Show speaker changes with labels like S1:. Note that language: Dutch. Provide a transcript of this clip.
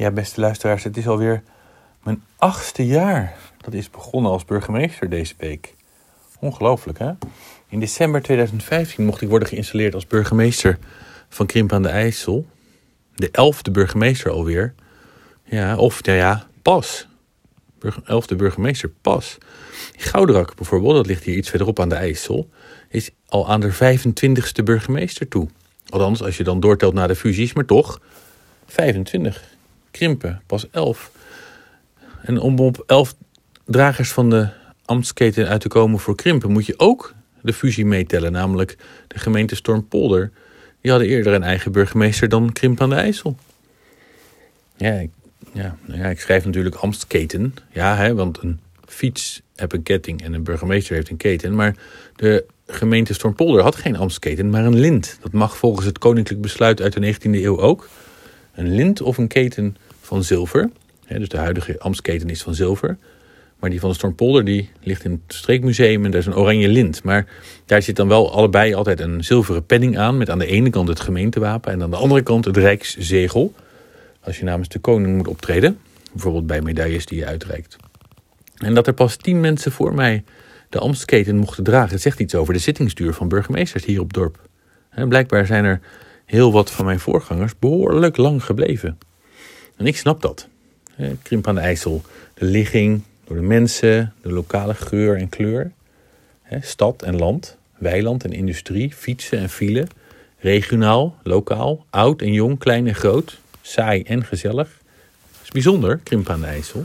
S1: Ja, beste luisteraars, het is alweer mijn achtste jaar. Dat is begonnen als burgemeester deze week. Ongelooflijk, hè? In december 2015 mocht ik worden geïnstalleerd als burgemeester van Krimp aan de IJssel. De elfde burgemeester alweer. Ja, of ja, ja pas. Elfde burgemeester pas. Gouderak bijvoorbeeld, dat ligt hier iets verderop aan de IJssel, is al aan de 25ste burgemeester toe. Althans, als je dan doortelt naar de fusies, maar toch 25. Krimpen, pas 11. En om op 11 dragers van de ambtsketen uit te komen voor Krimpen, moet je ook de fusie meetellen, namelijk de gemeente Stormpolder. Die hadden eerder een eigen burgemeester dan Krimpen aan de IJssel. Ja, ik, ja, nou ja, ik schrijf natuurlijk ambtsketen. Ja, hè, want een fiets heeft een ketting en een burgemeester heeft een keten. Maar de gemeente Stormpolder had geen ambtsketen, maar een lint. Dat mag volgens het koninklijk besluit uit de 19e eeuw ook. Een lint of een keten van zilver. dus de huidige ambtsketen is van zilver. Maar die van de Stormpolder die ligt in het streekmuseum en daar is een oranje lint. Maar daar zit dan wel allebei altijd een zilveren penning aan. Met aan de ene kant het gemeentewapen en aan de andere kant het rijkszegel. Als je namens de koning moet optreden. Bijvoorbeeld bij medailles die je uitreikt. En dat er pas tien mensen voor mij de ambtsketen mochten dragen. Het zegt iets over de zittingsduur van burgemeesters hier op dorp. Blijkbaar zijn er heel wat van mijn voorgangers behoorlijk lang gebleven. En ik snap dat. Krimp aan de IJssel, de ligging, door de mensen, de lokale geur en kleur. Stad en land, weiland en industrie, fietsen en file. Regionaal, lokaal, oud en jong, klein en groot, saai en gezellig. Het is bijzonder, Krimp aan de IJssel.